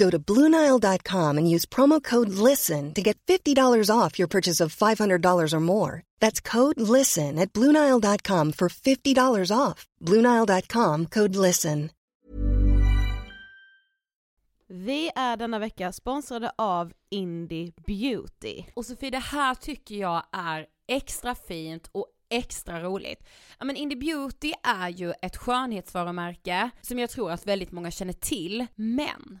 Go to BlueNile.com and use promo code LISTEN to get $50 off your purchase of $500 or more. That's code LISTEN at BlueNile.com for $50 off. BlueNile.com code LISTEN. Vi är denna vecka sponsrade av Indie Beauty. Och Sofie, det här tycker jag är extra fint och extra roligt. Ja men Indie Beauty är ju ett skönhetsvarumärke som jag tror att väldigt många känner till, men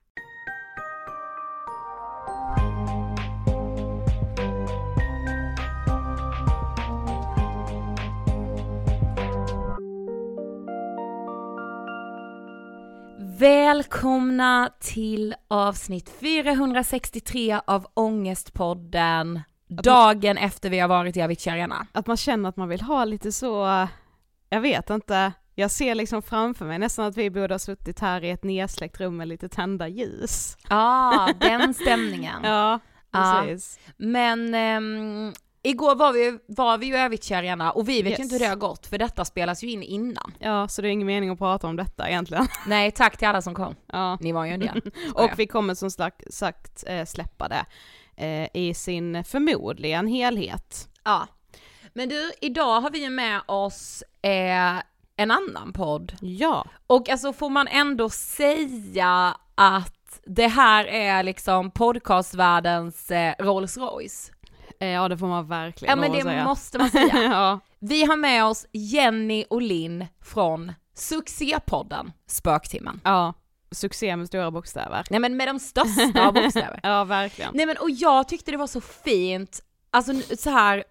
Välkomna till avsnitt 463 av Ångestpodden. Dagen efter vi har varit i Avicii Arena. Att man känner att man vill ha lite så, jag vet inte, jag ser liksom framför mig nästan att vi borde ha suttit här i ett nedsläckt rum med lite tända ljus. Ja, ah, den stämningen. ja, precis. Ja. Men ehm, Igår var vi, var vi ju Arena och vi vet Yes. ju inte hur det har gått för detta spelas ju in innan. Ja, så det är ingen mening att prata om detta egentligen. Nej, tack till alla som kom. Ja. Ni var ju en del. Och vi kommer som sagt, sagt eh, släppa det eh, i sin förmodligen helhet. Ja. Men du, idag har vi ju med oss eh, en annan podd. Ja, Och alltså får man ändå säga att det här är liksom podcastvärldens eh, Rolls Royce. Eh, ja det får man verkligen Ja men det säga. måste man säga. ja. Vi har med oss Jenny och Linn från succépodden Spöktimmen. ja, succé med stora bokstäver. Nej men med de största bokstäver. Ja, verkligen. Nej men och jag tyckte det var så fint, alltså så här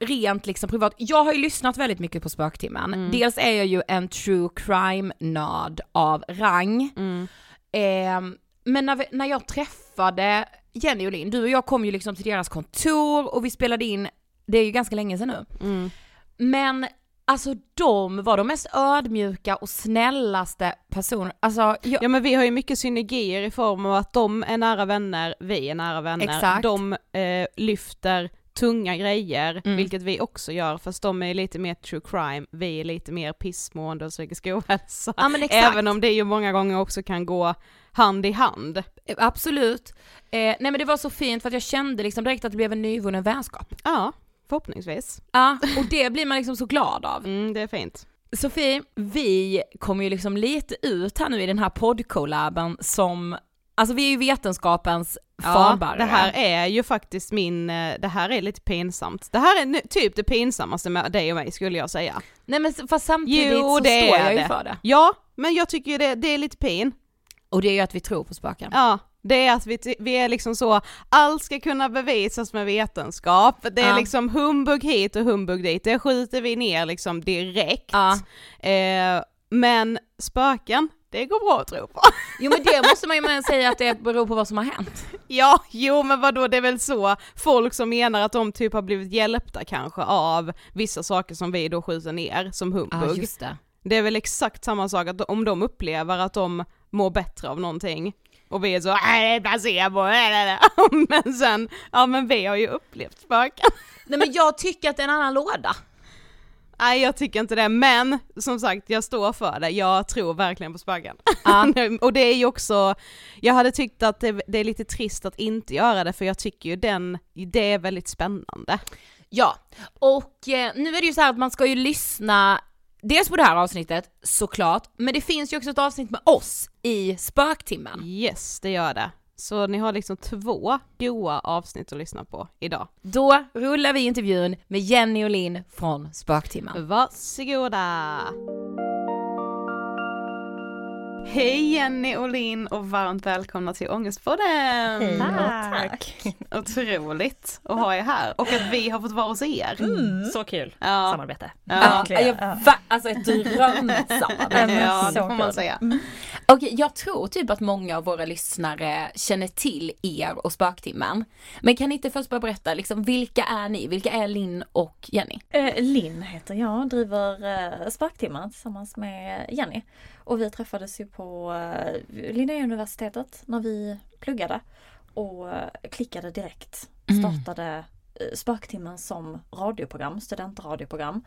rent liksom privat. Jag har ju lyssnat väldigt mycket på Spöktimmen. Mm. Dels är jag ju en true crime-nörd av rang. Mm. Ehm, men när, vi, när jag träffade Jenny och Linn, du och jag kom ju liksom till deras kontor och vi spelade in, det är ju ganska länge sedan nu. Mm. Men alltså de var de mest ödmjuka och snällaste personer, alltså jag, Ja men vi har ju mycket synergier i form av att de är nära vänner, vi är nära vänner. Exakt. De eh, lyfter tunga grejer, Mm. vilket vi också gör, fast de är lite mer true crime, vi är lite mer pissmående och psykisk ohälsa. ja. Även om det ju många gånger också kan gå hand i hand. Eh, Absolut. Eh, nej men det var så fint för att jag kände liksom direkt att det blev en nyvunnen vänskap. Ja, förhoppningsvis. Ja, och det blir man liksom så glad av. Mm, det är fint. Sofie, vi kommer ju liksom lite ut här nu i den här poddcollaben som, alltså vi är ju vetenskapens Ja, fanbärare. det här är ju faktiskt min, eh, det här är lite pinsamt. Det här är typ det pinsammaste med dig och mig skulle jag säga. Nej men fast samtidigt Jo, så det står jag ju det. för det. Ja, men jag tycker ju det, det är lite pin. Och det är ju att vi tror på spöken. Ja, det är att vi, vi är liksom så, allt ska kunna bevisas med vetenskap, det är Ja. liksom humbug hit och humbug dit, det skjuter vi ner liksom direkt. Ja. Eh, men spöken, det går bra att tro på. Jo men det måste man ju säga att det beror på vad som har hänt. ja, jo men vadå, det är väl så, folk som menar att de typ har blivit hjälpta kanske av vissa saker som vi då skjuter ner som humbug. just det. Det är väl exakt samma sak att om de upplever att de mår bättre av någonting och vi är så nej det är placebo, men sen, ja men vi har ju upplevt spöken. Nej men jag tycker att det är en annan låda. Nej jag tycker inte det, men som sagt jag står för det, jag tror verkligen på spöken. Ja. och det är ju också, jag hade tyckt att det, det är lite trist att inte göra det för jag tycker ju den, det är väldigt spännande. Ja, och eh, nu är det ju så här att man ska ju lyssna dels på det här avsnittet såklart, men det finns ju också ett avsnitt med oss i Spöktimmen. Yes, det gör det. Så ni har liksom två goa avsnitt att lyssna på idag. Då rullar vi intervjun med Jenny och Linn från Spöktimmen. Varsågoda! Hej Jenny och Linn och varmt välkomna till Ångestpodden! Tack. Otroligt att ha er här och att vi har fått vara hos er. Så kul Ja. samarbete. Ja. Verkligen. jag, va, alltså ett drömsamarbete. Ja, det får man säga. Och jag tror typ att många av våra lyssnare känner till er och Spöktimmen. Men kan ni inte först bara berätta, liksom, vilka är ni? Vilka är Linn och Jenny? Eh, Linn heter jag, driver eh, Sparktimmar tillsammans med Jenny. Och vi träffades ju på eh, Linnéuniversitetet när vi pluggade och eh, klickade direkt. Startade eh, Spöktimmen som radioprogram, studentradioprogram.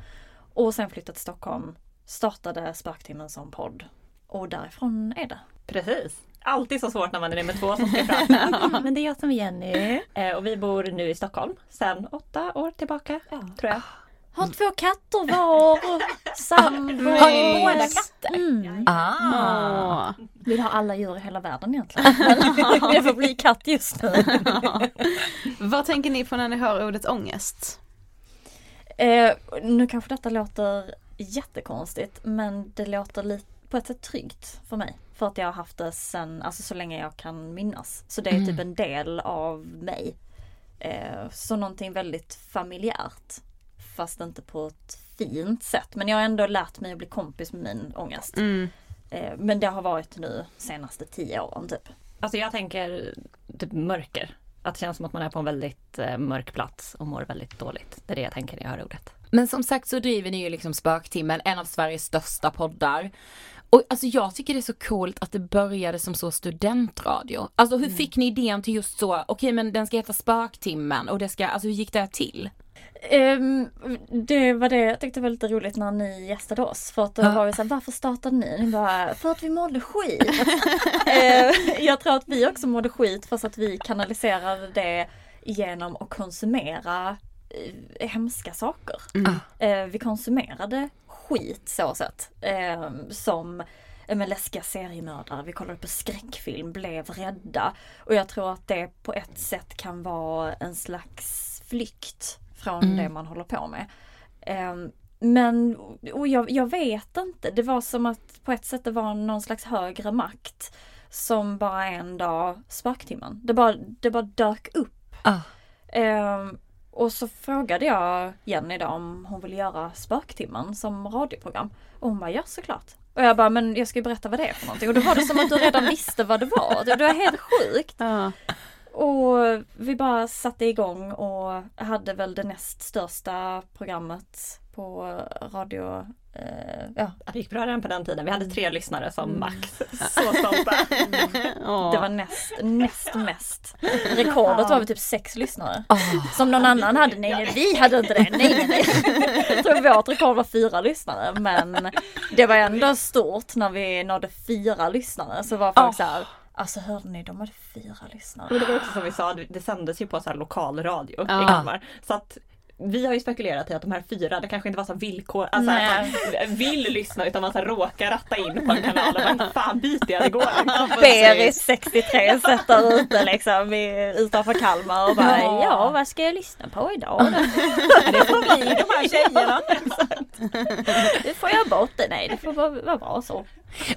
Och sen flyttade till Stockholm, startade Spöktimmen som podd. Och därifrån är det. Precis. Alltid så svårt när man är nummer två som ska prata. Men det är jag som är Jenny. Och vi bor nu i Stockholm sedan åtta år tillbaka. Tror jag. Har två katter var, sambo. Har ni båda katter? Mm. Ah. Åh. Vill ha alla djur i hela världen egentligen. Det får bli katt just nu. Vad tänker ni på när ni hör ordet ångest? Eh, nu kanske detta låter jättekonstigt men det låter lite på ett sätt tryggt för mig. För att jag har haft det sen, alltså så länge jag kan minnas. Så det är typ en del av mig. Eh, så någonting väldigt familjärt. Fast inte på ett fint sätt. Men jag har ändå lärt mig att bli kompis med min ångest. Mm. Eh, men det har varit nu senaste tio åren typ. Alltså jag tänker typ mörker. Att det känns som att man är på en väldigt eh, mörk plats och mår väldigt dåligt. Det är det jag tänker när jag hör ordet. Men som sagt så driver ni ju liksom Spöktimmen, en av Sveriges största poddar. Och alltså jag tycker det är så coolt att det började som så studentradio. Alltså hur fick ni idén till just så, okej men den ska heta Spöktimmen och det ska, alltså hur gick det till? Ehm, det var det jag tyckte var lite roligt när ni gästade oss. För att då var vi såhär, varför startade ni? Ni bara, för att vi mådde skit. Ehm, jag tror att vi också mådde skit fast att vi kanaliserade det genom att konsumera eh, hemska saker. Eh, vi konsumerade skit så sett. Som med läskiga seriemördare, vi kollade på skräckfilm, blev rädda. Och jag tror att det på ett sätt kan vara en slags flykt från det man håller på med. Ehm, men och jag, jag vet inte, det var som att på ett sätt det var någon slags högre makt som bara en dag spöktimmen. Det bara, det bara dök upp. Ah. Ehm, och så frågade jag Jenny då om hon ville göra Spöktimmen som radioprogram. Och hon bara ja såklart. Och jag bara men jag ska ju berätta vad det är för någonting. Och då var det som att du redan visste vad det var. Det, det var helt sjukt. Ja. Och vi bara satte igång och hade väl det näst största programmet på radio. Eh, ja, Det gick bra redan på den tiden. Vi hade tre lyssnare som max. Så stolta. Det var näst, näst mest. Rekordet var väl typ sex lyssnare. Ah. Som någon annan hade. Nej, vi hade inte det. Nej, nej, tror vårt rekord var fyra lyssnare. Men det var ändå stort när vi nådde fyra lyssnare. Så var folk så här. Alltså hörde ni, de hade fyra lyssnare. Men det var också som vi sa, det sändes ju på så här lokalradio i Ja. Kalmar. Så att vi har ju spekulerat i att de här fyra, det kanske inte var så villkor, alltså att man vill lyssna utan man så råkar ratta in på en kanal och bara "Vad fan byter jag, det går. Berit 63 sätter ute liksom i, utanför Kalmar och bara ja vad ska jag lyssna på idag då? Det får bli de här tjejerna. Det får jag bort det, nej det får vara, vara bra så.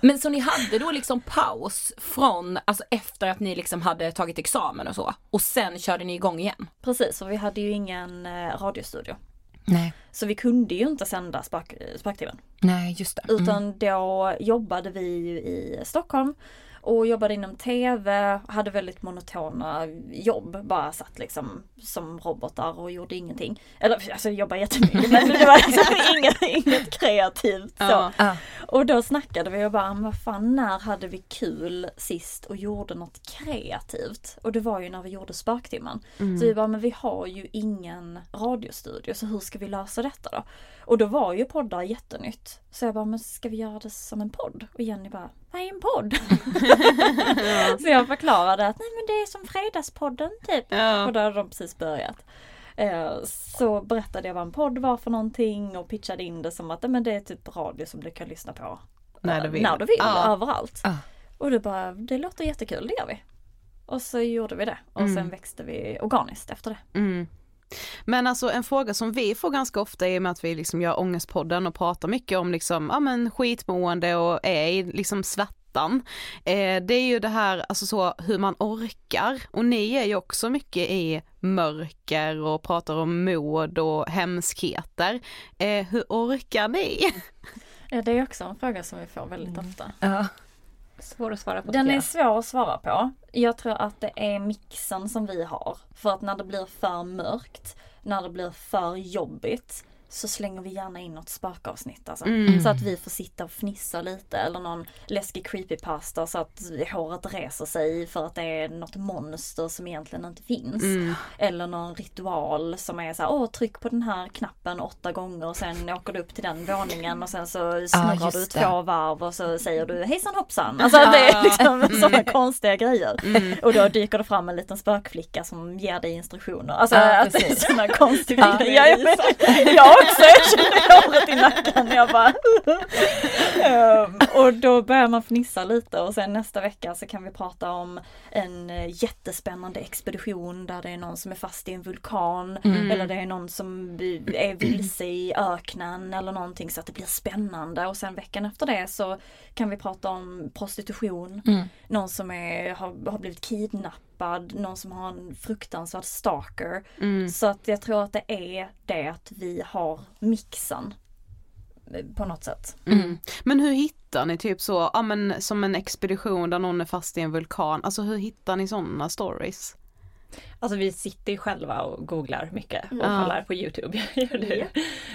Men så ni hade då liksom paus från, alltså efter att ni liksom hade tagit examen och så och sen körde ni igång igen? Precis, för vi hade ju ingen eh, radiostudio. Nej. Så vi kunde ju inte sända spök, Spöktimmen. Nej just det. Mm. Utan då jobbade vi ju i Stockholm och jobbade inom TV, hade väldigt monotona jobb. Bara satt liksom som robotar och gjorde ingenting. Eller alltså jobbade jättemycket men det var liksom inget, inget kreativt så. Ja. Ja. Och då snackade vi och bara, "Men vad fan när hade vi kul sist och gjorde något kreativt? Och det var ju när vi gjorde Spöktimmen. Så vi bara, men vi har ju ingen radiostudio så hur ska vi lösa detta då? Och då var ju poddar jättenytt. Så jag bara, men ska vi göra det som en podd? Och Jenny bara, vad är en podd? så jag förklarade att nej men det är som Fredagspodden typ. Ja. Och då hade de precis börjat. Eh, Så berättade jag vad en podd var för någonting och pitchade in det som att "Nej, men det är typ radio som du kan lyssna på När du vill. när du vill Ja. överallt. Ja. Och du bara, det låter jättekul, det gör vi. Och så gjorde vi det och sen växte vi organiskt efter det. Mm. Men alltså en fråga som vi får ganska ofta i och med att vi liksom gör Ångestpodden och pratar mycket om liksom, ja men skitmående och är i liksom svärtan. Eh, det är ju det här, alltså så hur man orkar och ni är ju också mycket i mörker och pratar om mod och hemskheter. Eh, hur orkar ni? Ja, det är också en fråga som vi får väldigt ofta. Ja. Svår att svara på Den är svår att svara på. Jag tror att det är mixen som vi har. För att när det blir för mörkt, när det blir för jobbigt, så slänger vi gärna in något spökavsnitt alltså. Mm. Så att vi får sitta och fnissa lite eller någon läskig creepypasta så att håret reser sig för att det är något monster som egentligen inte finns. Mm. Eller någon ritual som är så här, åh tryck på den här knappen åtta gånger och sen åker du upp till den våningen och sen så snurrar just du det. två varv och så säger du hejsan hoppsan. Alltså det är liksom sådana konstiga grejer. Och då dyker det fram en liten spökflicka som ger dig instruktioner. Alltså Ja, att det är sådana konstiga Ja, grejer. Men, jag också, jag känner håret i nacken. Jag bara Ehm, Och då börjar man fnissa lite och sen nästa vecka så kan vi prata om en eh, jättespännande expedition där det är någon som är fast i en vulkan Mm. eller det är någon som är vilse i öknen eller någonting så att det blir spännande och sen veckan efter det så kan vi prata om prostitution, Mm. någon som är, har, har blivit kidnappad, någon som har en fruktansvärd stalker. Mm. Så att jag tror att det är det att vi har mixen eh, på något sätt. Mm. Men hur hittar ni typ så, ja men som en expedition där någon är fast i en vulkan, alltså hur hittar ni sådana stories? Alltså vi sitter ju själva och googlar mycket och Ja. kollar på Youtube. Gör du?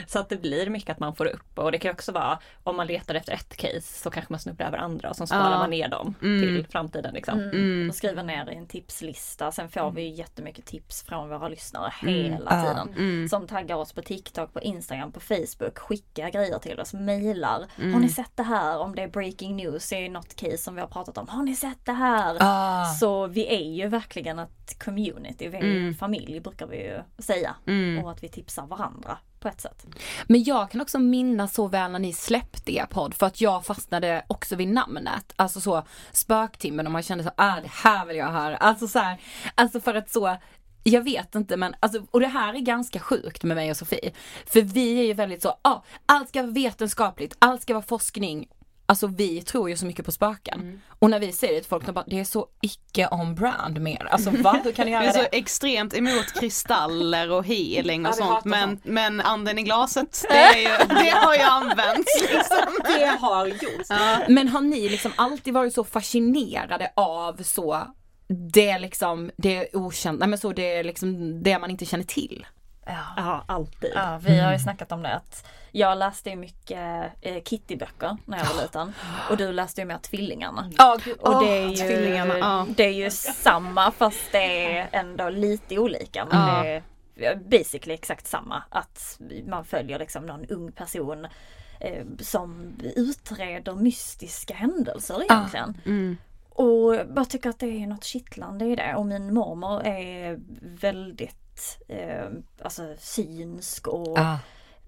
Så att det blir mycket att man får upp och det kan ju också vara om man letar efter ett case så kanske man snubblar över andra och så sparar Ja. man ner dem Mm. till framtiden liksom. Mm. Och skriva ner i en tipslista. Sen får vi jättemycket tips från våra lyssnare Mm. hela Ja. tiden. Mm. Som taggar oss på TikTok, på Instagram, på Facebook, skickar grejer till oss, mejlar. Mm. Har ni sett det här? Om det är breaking news är något case som vi har pratat om. Har ni sett det här? Ah. Så vi är ju verkligen ett community, vi är ju Mm. en familj brukar vi ju säga. Mm. Och att vi tipsar varandra på ett sätt. Men jag kan också minnas så väl när ni släppte er podd för att jag fastnade också vid namnet. Alltså så spöktimmen och man kände så, ah det här vill jag höra. Alltså så här, alltså för att så jag vet inte men alltså, och det här är ganska sjukt med mig och Sofie. För vi är ju väldigt så, ah, allt ska vara vetenskapligt, allt ska vara forskning. Alltså vi tror ju så mycket på spöken. Och när vi säger det till folk, de bara, det är så icke on brand mer. Alltså vad, hur kan ni Vi Alltså, är göra så det? extremt emot kristaller och healing och Ja, vi sånt men, men anden i glaset, det, är ju, det har ju använts liksom. Det har gjorts. Men har ni liksom alltid varit så fascinerade av så det liksom, det är okänt, nej men så det är liksom det man inte känner till? Ja. Ja, alltid. Ja, vi har ju snackat om det att jag läste ju mycket eh, Kitty-böcker när jag var liten. Och du läste ju mer Tvillingarna. Ja, Och det är ju, Tvillingarna, det är ju samma fast det är ändå lite olika. Men Ja. det är basically exakt samma. Att man följer liksom någon ung person eh, som utreder mystiska händelser egentligen. Mm. Och jag tycker att det är något kittlande i det. Och min mormor är väldigt eh, alltså synsk och Ah.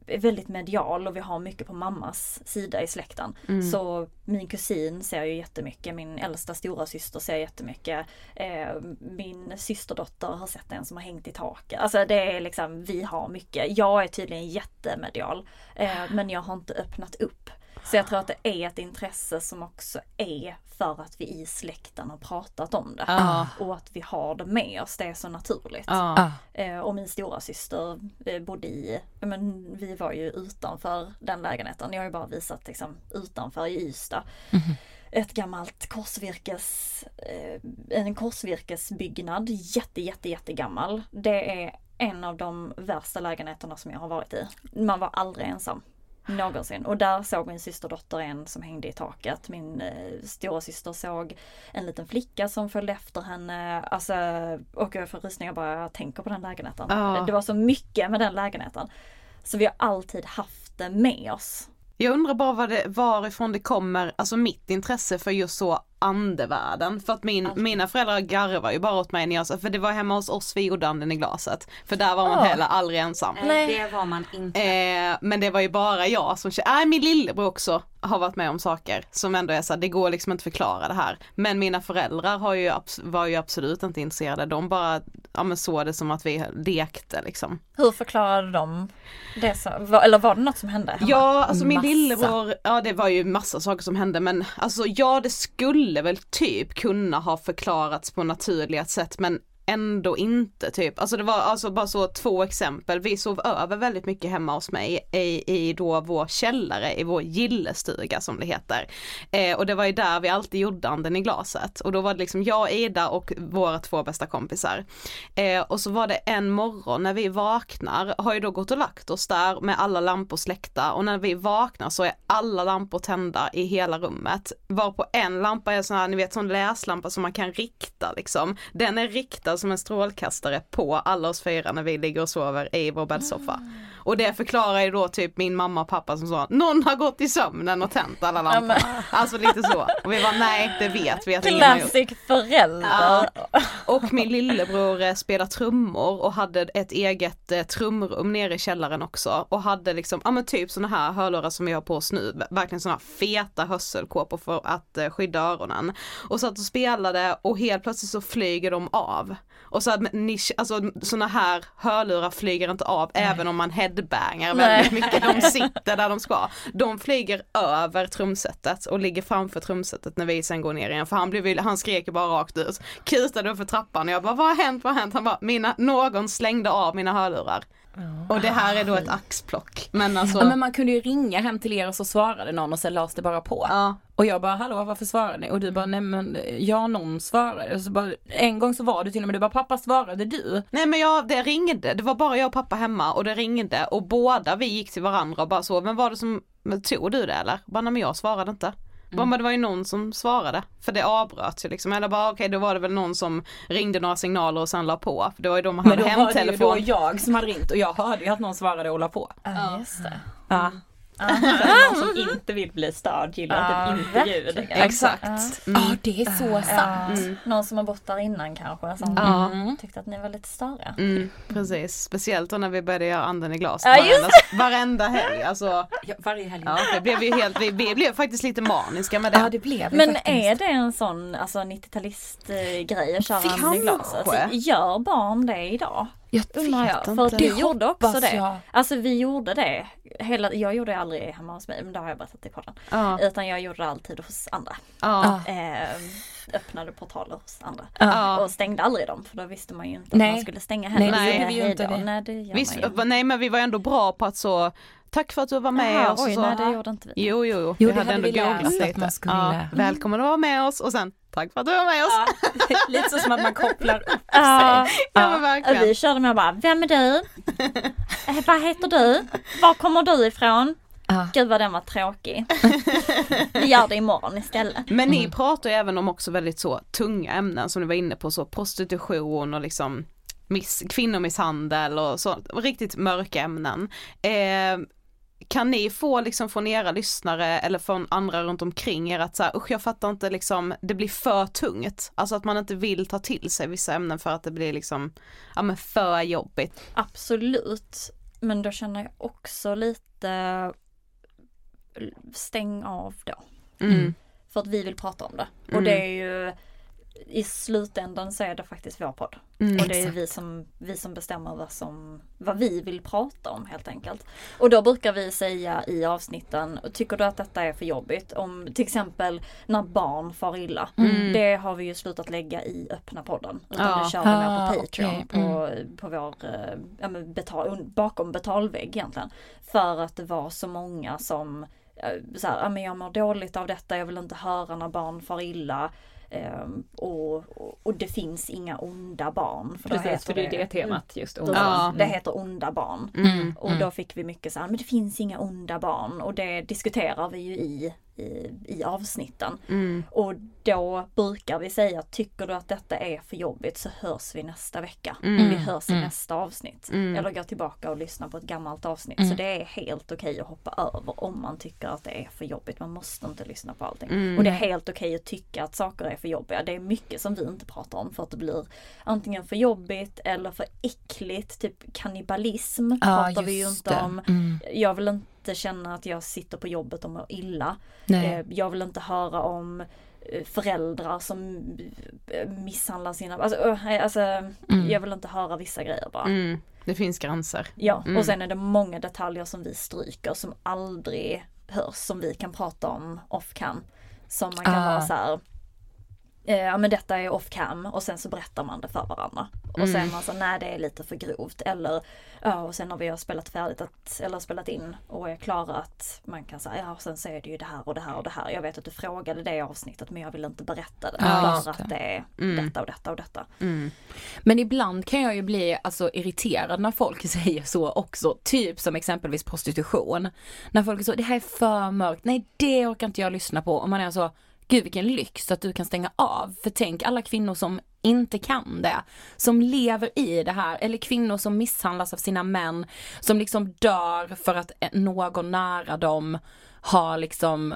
Är väldigt medial och vi har mycket på mammas sida i släkten. Mm. Så min kusin ser ju jättemycket, min äldsta stora syster ser jättemycket. Eh, min systerdotter har sett en som har hängt i taket. Alltså det är liksom, vi har mycket. Jag är tydligen jättemedial eh, men jag har inte öppnat upp. Så jag tror att det är ett intresse som också är för att vi i släkten har pratat om det. Ja. Och att vi har det med oss, det är så naturligt. Ah. Eh, och min stora syster eh, bodde i, men vi var ju utanför den lägenheten. Jag har ju bara visat liksom utanför i Ystad. Ett gammalt korsvirkes, eh, en korsvirkesbyggnad, jätte jätte jättegammal. Det är en av de värsta lägenheterna som jag har varit i. Man var aldrig ensam. Någonsin. Och där såg min systerdotter en som hängde i taket. Min eh, stora syster såg en liten flicka som följde efter henne. Alltså, och jag får rysningar bara jag tänker på den lägenheten. Ja. Det var så mycket med den lägenheten. Så vi har alltid haft det med oss. Jag undrar bara vad det, varifrån det kommer, alltså mitt intresse för just så andevärlden. För att min, mina föräldrar garvar ju bara åt mig när jag sa, för det var hemma hos oss vi gjorde anden i glaset. För där var man Ja. heller aldrig ensam. Nej. Det var man inte. Eh, men det var ju bara jag som kände, nej min lillebror också har varit med om saker som ändå är så här, det går liksom inte att förklara det här. Men mina föräldrar har ju, var ju absolut inte intresserade, de bara, ja men såg det som att vi lekte liksom. Hur förklarade de det? Så, eller var det något som hände? hemma? Ja, alltså min Massa. lillebror, ja det var ju massa saker som hände men alltså ja det skulle väl typ kunna ha förklarats på naturliga sätt men ändå inte typ. Alltså det var alltså bara så två exempel. Vi sov över väldigt mycket hemma hos mig i, i då vår källare i vår gillestuga som det heter. Eh, och det var ju där vi alltid gjorde anden i glaset. Och då var det liksom jag, Ida och våra två bästa kompisar. Eh, och så var det en morgon när vi vaknar, har ju då gått och lagt oss där med alla lampor släckta och när vi vaknar så är alla lampor tända i hela rummet. Varpå en lampa är sån här, ni vet sån läslampa som man kan rikta liksom. Den är riktad som en strålkastare på alla oss fyra när vi ligger och sover i vår bäddsoffa. Ah. Och det förklarar ju då typ min mamma och pappa som sa, någon har gått i sömnen och tänt alla lampor. Alltså lite så. Och vi var nej det vet vi att ingen har gjort. Förälder. Och min lillebror eh, spelar trummor och hade ett eget eh, trumrum nere i källaren också och hade liksom, ja men typ såna här hörlurar som vi har på oss nu, verkligen såna feta hörselkåpor för att eh, skydda öronen. Och satt och spelade och helt plötsligt så flyger de av. Och så att ni, alltså såna här hörlurar flyger inte av även om man headbangar väldigt mycket. De sitter där de ska. De flyger över trumsetet och ligger framför trumsetet när vi sen går ner igen. För han, blev, han skrek ju bara rakt ut. Kutade upp för trappan och jag bara vad har hänt, vad har hänt? Han bara mina, någon slängde av mina hörlurar. Och det här är då ett axplock. Men alltså. Ja, men man kunde ju ringa hem till er och så svarade någon och sen lades det bara på. Ja. Och jag bara hallå varför svarar ni? Och du bara nej men ja någon svarade. Och så bara, en gång så var du till och med du bara pappa svarade du? Nej men jag, det ringde, det var bara jag och pappa hemma och det ringde och båda vi gick till varandra och bara så, men var det som, men tog du det eller? Bara nej men jag svarade inte. Bara, men det var ju någon som svarade, för det avbröts ju liksom. Eller bara okej då var det väl någon som ringde några signaler och sen la på. För det var ju då man Men hade då var det ju då hemtelefon. jag som hade ringt och jag hörde ju att någon svarade och la på. Ja, just det. Ja. Någon som inte vill bli störd gillar typ inte ljud. verkligen. Exakt. Ja det är så sant. Ja, någon som har bott där innan kanske som tyckte att ni var lite. Mm, precis, speciellt då när vi började göra anden i glas varenda, varenda helg. Alltså, Ja, varje helg. ja, det blev ju helt, vi, vi blev faktiskt lite maniska med det. Ja det blev Men faktiskt. är det en sån alltså 90-talist-grej att köra anden i glaset? Gör barn det idag? Jag Undrar jag. För att vi gjorde också det. jag. Alltså vi gjorde det. Hela, jag gjorde det aldrig hemma hos mig men det har jag berättat i podden. Ja, Utan jag gjorde det alltid hos andra. ja, Eh, öppnade portaler hos andra. ja. Och stängde aldrig dem för då visste man ju inte Nej. att man skulle stänga heller. Nej, gjorde vi inte det. Nej det Visst, nej men vi var ändå bra på att så, tack för att du var med Jaha, oss. oj, så. nej det gjorde inte vi. Jo, jo, jo. Jo, vi det hade hade ändå googlat lite. Ja, välkommen att vara med oss och sen tack för att du var med oss. Lite så som att man kopplar upp Ja, sig. Ja, och verkligen. vi körde med bara, vem är du? Eh, Vad heter du? Var kommer du ifrån? Ja. Gud vad den var tråkig. Vi gör det imorgon istället. Men ni pratar ju även om också väldigt så tunga ämnen som ni var inne på, så prostitution och liksom miss, kvinnomisshandel och så, riktigt mörka ämnen. Eh, kan ni få liksom från era lyssnare eller från andra runt omkring er att så här, usch jag fattar inte liksom, det blir för tungt. Alltså att man inte vill ta till sig vissa ämnen för att det blir liksom, ja men för jobbigt. Absolut. Men då känner jag också lite stäng av då. Mm. För att vi vill prata om det. Mm. Och det är ju i slutändan så är det faktiskt vår podd. Mm. Och det är vi som, vi som bestämmer vad, som, vad vi vill prata om helt enkelt. Och då brukar vi säga i avsnitten, tycker du att detta är för jobbigt? Om till exempel när barn far illa. Mm. Det har vi ju slutat lägga i öppna podden. Utan Ja. det kör vi mer Ah, på Patreon, okej. på, på vår, eh, ja, men betal, bakom betalvägg egentligen. För att det var så många som så här, men jag mår dåligt av detta, jag vill inte höra när barn far illa. Ehm, och, och, det finns inga onda barn. För då Precis, heter för det är det temat just då. Ja. Det heter onda barn. Mm. Och då fick vi mycket så här, men det finns inga onda barn och det diskuterar vi ju i, i, i avsnitten. Mm. Och då brukar vi säga, tycker du att detta är för jobbigt så hörs vi nästa vecka. Mm. Vi hörs i Mm. nästa avsnitt. Mm. Eller gå tillbaka och lyssna på ett gammalt avsnitt. Mm. Så det är helt okej att hoppa över om man tycker att det är för jobbigt. Man måste inte lyssna på allting. Mm. Och det är helt okej att tycka att saker är för jobbiga. Det är mycket som vi inte pratar om för att det blir antingen för jobbigt eller för äckligt. Typ kannibalism pratar vi ju inte om. Mm. Jag vill inte känna att jag sitter på jobbet och mår illa. Nej. Eh, Jag vill inte höra om eh, föräldrar som eh, misshandlar sina, alltså, alltså jag vill inte höra vissa grejer bara. Mm. Det finns gränser. Ja, Mm. och sen är det många detaljer som vi stryker som aldrig hörs, som vi kan prata om off cam. Som man kan Ah. vara så här. Eh, ja men detta är off cam och sen så berättar man det för varandra. Och Mm. sen man så, nej det är lite för grovt eller ja och sen när vi har spelat färdigt att, eller spelat in och är klara att man kan säga ja och sen så är det ju det här och det här och det här. Jag vet att du frågade det avsnittet men jag vill inte berätta det. Bara just att det är Mm. detta och detta och detta. Mm. Men ibland kan jag ju bli alltså irriterad när folk säger så också, typ som exempelvis prostitution. När folk är så, det här är för mörkt, nej det orkar inte jag lyssna på. Och man är så, gud vilken lyx att du kan stänga av. För tänk alla kvinnor som inte kan det, som lever i det här, eller kvinnor som misshandlas av sina män, som liksom dör för att någon nära dem har liksom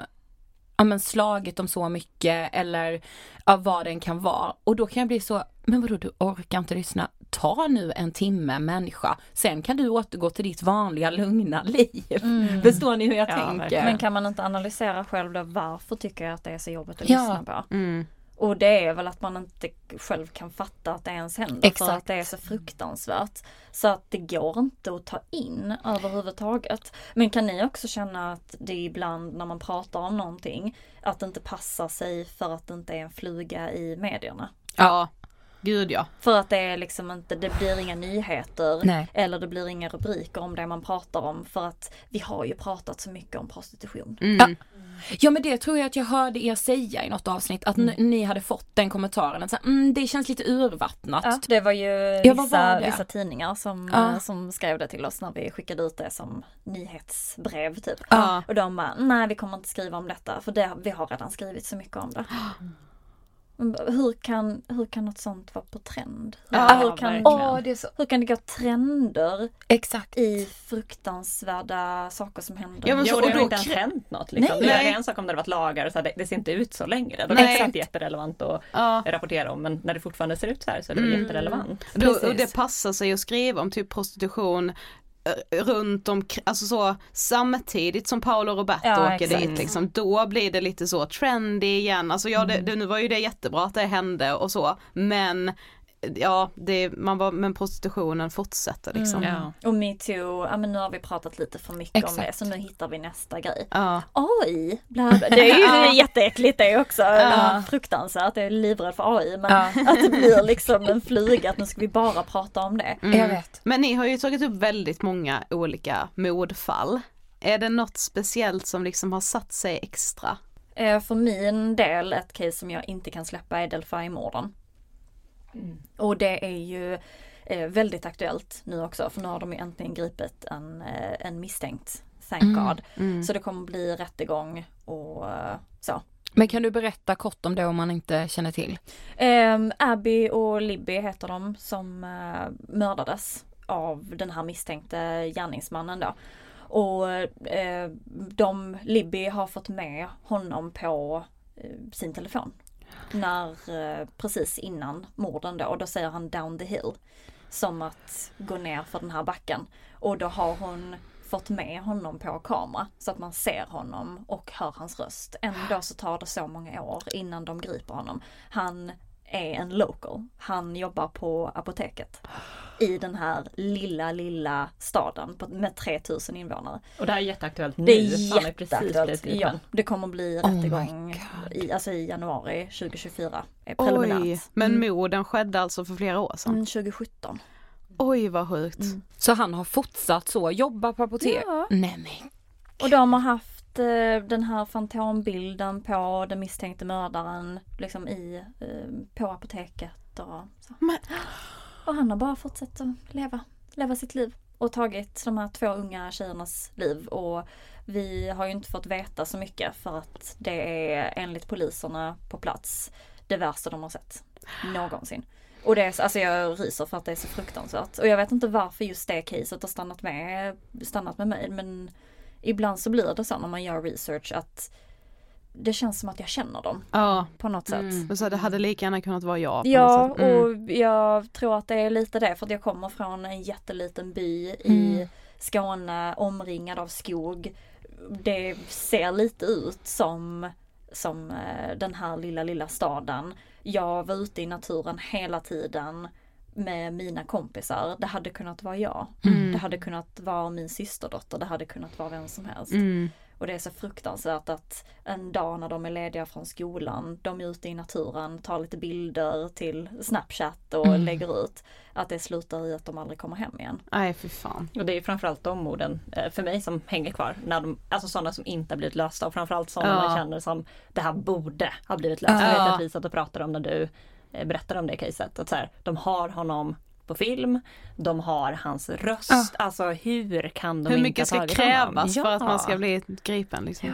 ja, men slagit dem så mycket eller ja, vad den kan vara. Och då kan jag bli så, men vadå du orkar inte lyssna? Ta nu en timme människa, sen kan du återgå till ditt vanliga lugna liv. Förstår ni hur jag Ja, tänker? verkligen. Men kan man inte analysera själv då varför tycker jag att det är så jobbigt att Ja. lyssna på? Mm. Och det är väl att man inte själv kan fatta att det ens händer för Exakt. att det är så fruktansvärt. Så att det går inte att ta in överhuvudtaget. Men kan ni också känna att det ibland när man pratar om någonting att det inte passar sig för att det inte är en fluga i medierna? Ja, gud ja. För att det är liksom inte, det blir inga nyheter Nej. eller det blir inga rubriker om det man pratar om för att vi har ju pratat så mycket om prostitution. Mm. Ja men det tror jag att jag hörde er säga i något avsnitt, att n- ni hade fått den kommentaren att så här, mm, det känns lite urvattnat. Ja, det var ju Ja, vissa, var det? vissa tidningar som, Ja. eh, som skrev det till oss när vi skickade ut det som nyhetsbrev typ. Ja. Och de bara, nej vi kommer inte skriva om detta för det, vi har redan skrivit så mycket om det. Hur kan, hur kan något sånt vara på trend? Hur, Ja, hur, kan. Åh, det är så, hur kan det gå trender exakt. i fruktansvärda saker som händer? Ja, men Jo, så- det och har då inte ens hänt något. Liksom. Nej. Det är en sak om det hade varit lagar, så här, det, det ser inte ut så längre. Då är det inte jätterelevant att Ja. rapportera om. Men när det fortfarande ser ut så här så är det Mm. jätterelevant. Då, och det passar sig att skriva om typ prostitution runt om, alltså så samtidigt som Paolo Roberto Ja, åker exakt. dit liksom, då blir det lite så trendy igen. Alltså ja, det, det, nu var ju det jättebra att det hände och så, men ja, det, man bara, men prostitutionen fortsätter liksom. Mm. Ja. Och metoo, ja men nu har vi pratat lite för mycket om det Exakt. så nu hittar vi nästa grej. Ja. AI, bla bla. det är ju jätteäckligt det också. Ja. Fruktansvärt, jag är livrädd för AI men Ja. att det blir liksom en fluga att nu ska vi bara prata om det. Mm. Jag vet. Men ni har ju tagit upp väldigt många olika mordfall. Är det något speciellt som liksom har satt sig extra? Eh, För min del, ett case som jag inte kan släppa är Delphi-morden. Och det är ju eh, väldigt aktuellt nu också för nu har de ju äntligen gripit en, eh, en misstänkt. Thank Mm. God. Mm. Så det kommer bli rättegång och eh, så. Men kan du berätta kort om det om man inte känner till? Um, Abby och Libby heter de som eh, mördades av den här misstänkte gärningsmannen då. Och eh, de, Libby har fått med honom på eh, sin telefon. När, eh, precis innan morden då, och då säger han down the hill. Som att gå ner för den här backen. Och då har hon fått med honom på kamera så att man ser honom och hör hans röst. Ändå så tar det så många år innan de griper honom. Han är en local. Han jobbar på apoteket i den här lilla, lilla staden med 3000 invånare. Och det här är jätteaktuellt nu. Det är jätteaktuellt. Ja, det kommer bli Oh rättegång i, alltså i januari 2024. Är preliminärt. Oj, men morden skedde alltså för flera år sedan. Mm, 2017. Oj vad sjukt. Så han har fortsatt så, jobba på apotek? Ja. Nej men Och de har haft eh, den här fantombilden på den misstänkte mördaren liksom i, eh, på apoteket och så. Men- och han har bara fortsatt att leva, leva sitt liv och tagit de här två unga tjejernas liv och vi har ju inte fått veta så mycket för att det är enligt poliserna på plats det värsta de har sett någonsin. Och det är, alltså jag ryser för att det är så fruktansvärt. Och jag vet inte varför just det caset har stannat med, stannat med mig men ibland så blir det så när man gör research att det känns som att jag känner dem Ja, på något sätt. men så det hade lika gärna kunnat vara jag. på Ja, något sätt. Mm. och jag tror att det är lite det för att jag kommer från en jätteliten by i Skåne omringad av skog. Det ser lite ut som, som eh, den här lilla, lilla staden. Jag var ute i naturen hela tiden med mina kompisar. Det hade kunnat vara jag. Mm. Det hade kunnat vara min systerdotter. Det hade kunnat vara vem som helst. Mm. Och det är så fruktansvärt att en dag när de är lediga från skolan, de är ute i naturen, tar lite bilder till Snapchat och Mm. lägger ut. Att det slutar i att de aldrig kommer hem igen. Nej fy fan. Och det är framförallt de orden eh, för mig som hänger kvar. När de, alltså sådana som inte har blivit lösta och framförallt sådana Ja. man känner som det här borde ha blivit löst. Jag vet att vi satt och pratade om när du eh, berättade om det caset. Att så här, de har honom på film, de har hans röst. Alltså hur kan de Hur inte mycket ha ska tagit krävas honom? för att Ja. man ska bli gripen liksom?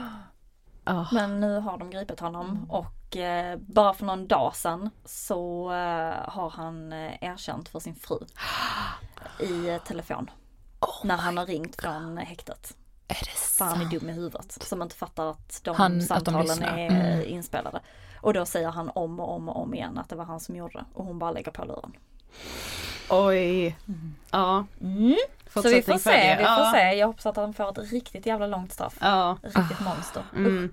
Ja. Men nu har de gripit honom och eh, bara för någon dag sedan så eh, har han eh, erkänt för sin fru i eh, telefon. när han har ringt från häktet. Är det För han är dum i huvudet som inte fattar att de Han- att de samtalen är Mm. inspelade. Och då säger han om och om och om igen att det var han som gjorde det och hon bara lägger på luren. Oj. Ja. Mm. Så vi får se, vi får ja. se. Jag hoppas att han får ett riktigt jävla långt straff. Ja. Riktigt monster. Mm.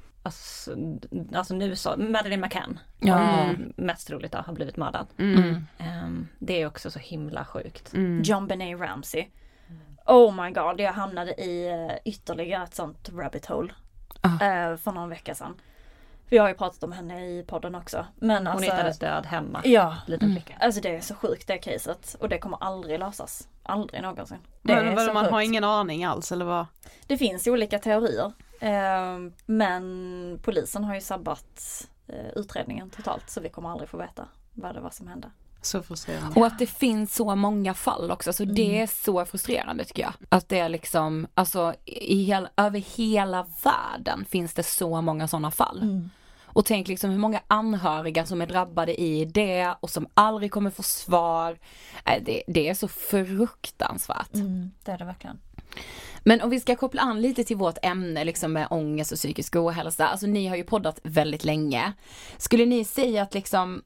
Alltså, alltså nu så, Madeleine McCann. Ja. Mm. Mest troligt att har blivit mördad. Mm. Ehm, det är också så himla sjukt. John Benet Ramsey. Oh my god, jag hamnade i eh, ytterligare ett sånt rabbit hole. eh, för någon vecka sedan. Vi har ju pratat om henne i podden också. Men Hon alltså, hittades död hemma. Ja, Liten flicka. alltså det är så sjukt det caset. Och det kommer aldrig lösas. Aldrig någonsin. Det Men, så man har sjukt. ingen aning alls eller vad? Det finns olika teorier. Eh, men polisen har ju sabbat eh, utredningen totalt. Så vi kommer aldrig få veta vad det var som hände. Så frustrerande. Och att det finns så många fall också, så det är så frustrerande tycker jag. Att det är liksom, alltså i hel, över hela världen finns det så många sådana fall. Och tänk liksom hur många anhöriga som är drabbade i det och som aldrig kommer få svar. Äh, Det, det är så fruktansvärt. Det är det verkligen. Men om vi ska koppla an lite till vårt ämne liksom med ångest och psykisk ohälsa. Alltså ni har ju poddat väldigt länge. Skulle ni säga att liksom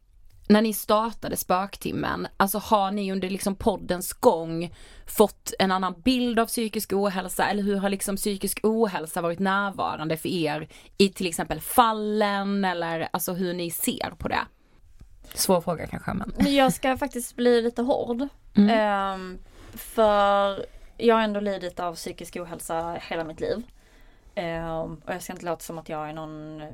när ni startade Spöktimmen, alltså har ni under liksom poddens gång fått en annan bild av psykisk ohälsa eller hur har liksom psykisk ohälsa varit närvarande för er i till exempel fallen eller alltså hur ni ser på det? Svår fråga kanske men. Jag ska faktiskt bli lite hård. Mm. Ehm, för jag har ändå lidit av psykisk ohälsa hela mitt liv. Ehm, och jag ska inte låta som att jag är någon, eh,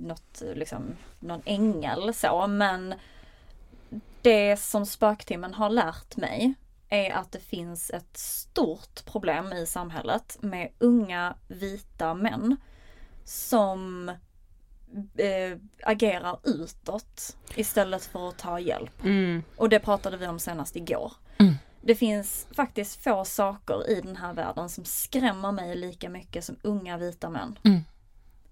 något, liksom, någon ängel så men det som spöktimmen har lärt mig är att det finns ett stort problem i samhället med unga vita män som eh, agerar utåt istället för att ta hjälp. Mm. Och det pratade vi om senast igår. Det finns faktiskt få saker i den här världen som skrämmer mig lika mycket som unga vita män. Mm.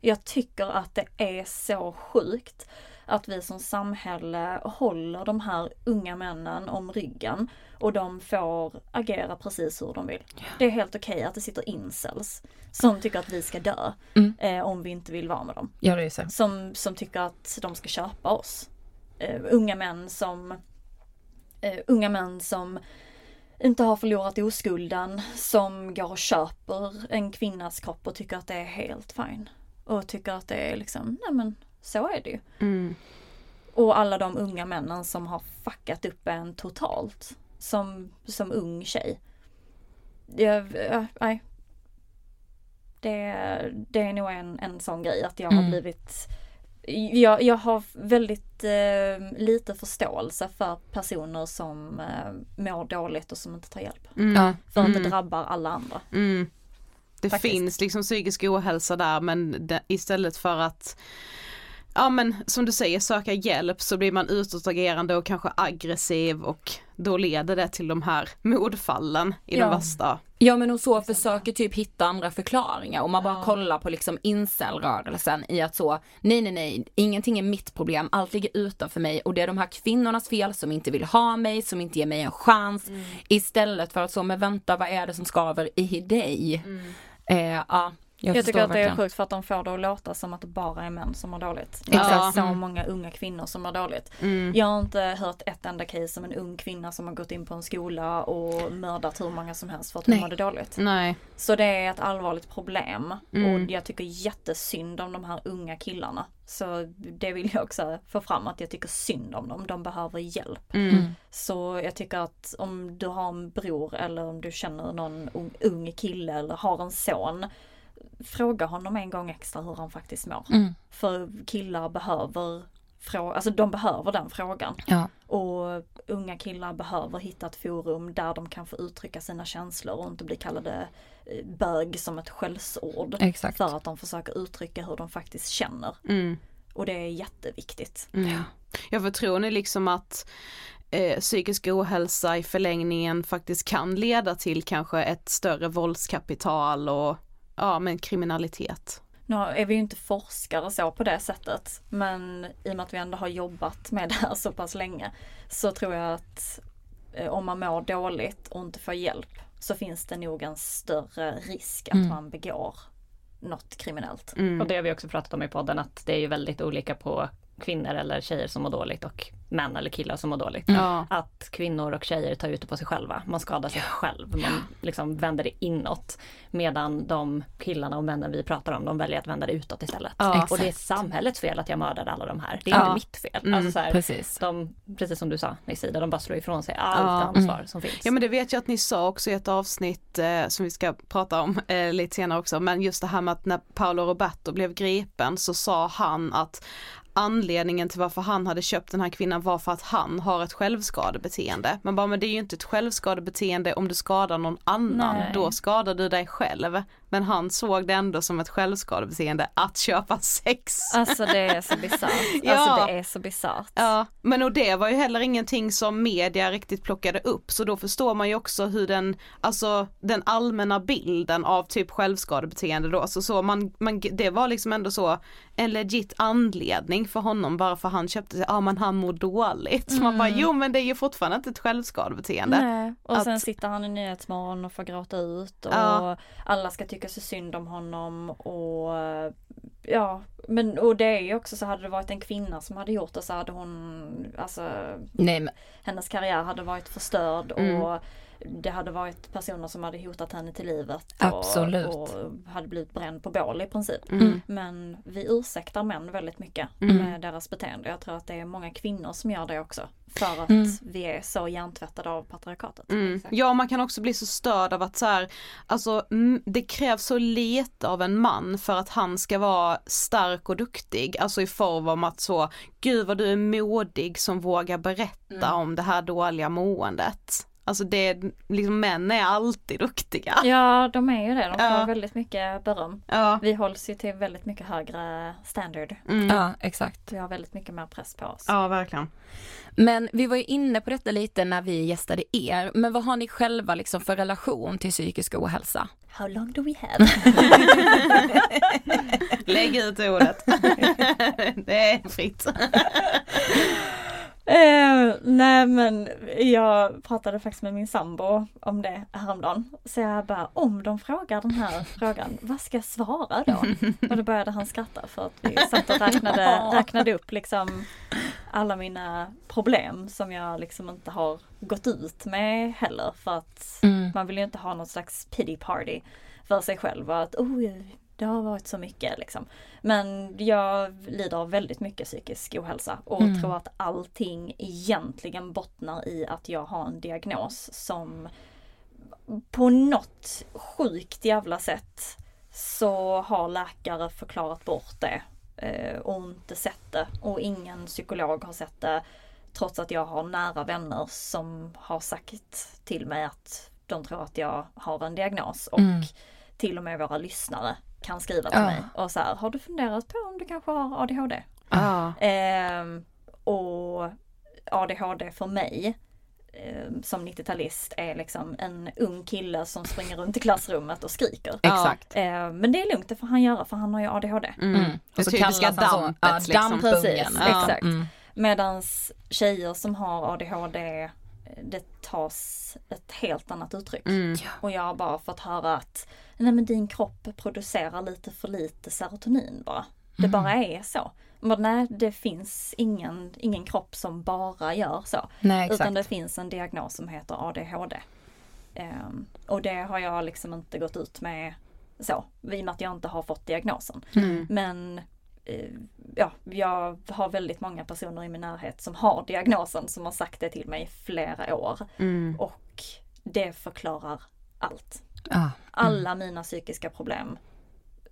Jag tycker att det är så sjukt att vi som samhälle håller de här unga männen om ryggen och de får agera precis hur de vill. Det är helt okej att det sitter incels som tycker att vi ska dö Mm. eh, om vi inte vill vara med dem Ja det är så. som, som tycker att de ska köpa oss. Eh, unga män som eh, unga män som inte har förlorat oskulden, som går och köper en kvinnas kropp och tycker att det är helt fine. Och tycker att det är liksom, nej men så är det ju. Mm. Och alla de unga männen som har fuckat upp en totalt. Som, som ung tjej. Jag, ja, nej. Det, det är nog en, en sån grej att jag har Mm. blivit jag, jag har väldigt eh, lite förståelse för personer som eh, mår dåligt och som inte tar hjälp. Mm. För att Mm. det drabbar alla andra. Mm. Det Faktiskt. finns liksom psykisk ohälsa där men det, istället för att Ja men som du säger söka hjälp så blir man utåtagerande och kanske aggressiv och då leder det till de här mordfallen i Ja. de värsta. Ja men och så försöker typ hitta andra förklaringar. Om man bara kollar på liksom incelrörelsen i att så, nej nej nej, ingenting är mitt problem, allt ligger utanför mig och det är de här kvinnornas fel som inte vill ha mig, som inte ger mig en chans. Istället för att så, men vänta vad är det som skaver i dig? Eh, ja, jag, Jag, tycker att det är verkligen. sjukt för att de får det att låta som att det bara är män som mår dåligt. Det är så Mm. många unga kvinnor som mår dåligt. Mm. Jag har inte hört ett enda case om en ung kvinna som har gått in på en skola och mördat hur många som helst för att hon mådde dåligt. Nej. Så det är ett allvarligt problem Mm. och jag tycker jättesynd om de här unga killarna. Så det vill jag också få fram att jag tycker synd om dem. De behöver hjälp. Mm. Så jag tycker att om du har en bror eller om du känner någon ung, ung kille eller har en son. Fråga honom en gång extra hur han faktiskt mår. Mm. För killar behöver frå- alltså de behöver den frågan. Ja. Och unga killar behöver hitta ett forum där de kan få uttrycka sina känslor och inte bli kallade eh, bög som ett skällsord. Exakt. För att de försöker uttrycka hur de faktiskt känner. Mm. Och det är jätteviktigt. Mm. Ja för tror ni liksom att eh, psykisk ohälsa i förlängningen faktiskt kan leda till kanske ett större våldskapital och ja men kriminalitet? Nu är vi ju inte forskare så på det sättet. Men i och med att vi ändå har jobbat med det här så pass länge. Så tror jag att eh, om man mår dåligt och inte får hjälp. Så finns det nog en större risk att Mm. man begår något kriminellt. Och det har vi också pratat om i podden att det är ju väldigt olika på kvinnor eller tjejer som mår dåligt och män eller killar som mår dåligt. Ja. Att kvinnor och tjejer tar ut det på sig själva. Man skadar sig själv. Man liksom vänder det inåt. Medan de killarna och männen vi pratar om, de väljer att vända det utåt istället. Ja, och det är samhällets fel att jag mördade alla de här. Det är Ja. inte mitt fel. Mm, alltså så här, precis. De, precis som du sa Nexida, de bara slår ifrån sig allt Ja. ansvar Mm. som finns. Ja men det vet jag att ni sa också i ett avsnitt eh, som vi ska prata om eh, lite senare också, men just det här med att när Paolo Roberto blev gripen så sa han att anledningen till varför han hade köpt den här kvinnan var för att han har ett självskadebeteende. Men bara men det är ju inte ett självskadebeteende om du skadar någon annan, Nej. då skadar du dig själv. Men han såg det ändå som ett självskadebeteende att köpa sex. Alltså det är så bisarrt. Ja. Alltså det är så bisarrt. Ja, men och det var ju heller ingenting som media riktigt plockade upp så då förstår man ju också hur den, alltså den allmänna bilden av typ självskadebeteende då, alltså så man, man, det var liksom ändå så en legit anledning för honom bara för han köpte sig, ja men han mår dåligt. Så man bara, jo men det är ju fortfarande inte ett självskadebeteende. Nej. Och Att- sen sitter han i Nyhetsmorgon och får gråta ut och Ja. alla ska tycka så synd om honom och ja, men och det är ju också så hade det varit en kvinna som hade gjort det så hade hon, alltså Nej men hennes karriär hade varit förstörd Mm. och det hade varit personer som hade hotat henne till livet. Absolut. Och, och hade blivit bränd på bål i princip. Mm. Men vi ursäktar män väldigt mycket Mm. med deras beteende. Jag tror att det är många kvinnor som gör det också. För att Mm. vi är så hjärntvättade av patriarkatet. Mm. Ja, man kan också bli så störd av att så här, alltså mm, det krävs så lite av en man för att han ska vara stark och duktig, alltså i form av att så, gud vad du är modig som vågar berätta om det här dåliga måendet. Alltså det, liksom män är alltid duktiga. Ja, de är ju det. De får Ja. väldigt mycket beröm. Ja. Vi hålls ju till väldigt mycket högre standard. Mm. ja exakt. Vi har väldigt mycket mer press på oss. Ja, verkligen. Men vi var ju inne på detta lite när vi gästade er. Men vad har ni själva liksom för relation till psykisk ohälsa? How long do we have? Lägg ut ordet. det är fritt. Eh, nej men jag pratade faktiskt med min sambo om det häromdagen. Så jag bara, om de frågar den här frågan, vad ska jag svara då? Och då började han skratta för att vi satt och räknade, räknade upp liksom alla mina problem som jag liksom inte har gått ut med heller för att Mm. man vill ju inte ha någon slags pity party för sig själv och att oh, det har varit så mycket liksom. Men jag lider av väldigt mycket psykisk ohälsa och Mm. tror att allting egentligen bottnar i att jag har en diagnos som på något sjukt jävla sätt så har läkare förklarat bort det eh, och inte sett det och ingen psykolog har sett det trots att jag har nära vänner som har sagt till mig att de tror att jag har en diagnos och Mm. till och med våra lyssnare kan skriva till Ja. mig och så här, har du funderat på om du kanske har ADHD? Ja. Ehm, och ADHD för mig ehm, som 90-talist är liksom en ung kille som springer runt i klassrummet och skriker. Exakt. Ehm, men det är lugnt, det får han göra för han har ju ADHD. Mm. Det Och så typiska dampet Ja, liksom. dampungen. Precis, Ja. exakt. Mm. Medans tjejer som har ADHD det tas ett helt annat uttryck. Mm. Och jag har bara fått höra att nej men din kropp producerar lite för lite serotonin bara. Det bara är så. Men nej, det finns ingen, ingen kropp som bara gör så. Nej, exakt. Utan det finns en diagnos som heter ADHD. Ehm, och det har jag liksom inte gått ut med så, i och med att jag inte har fått diagnosen. Mm. Men ja, jag har väldigt många personer i min närhet som har diagnosen som har sagt det till mig i flera år. Mm. Och det förklarar allt. Ja. Alla mina psykiska problem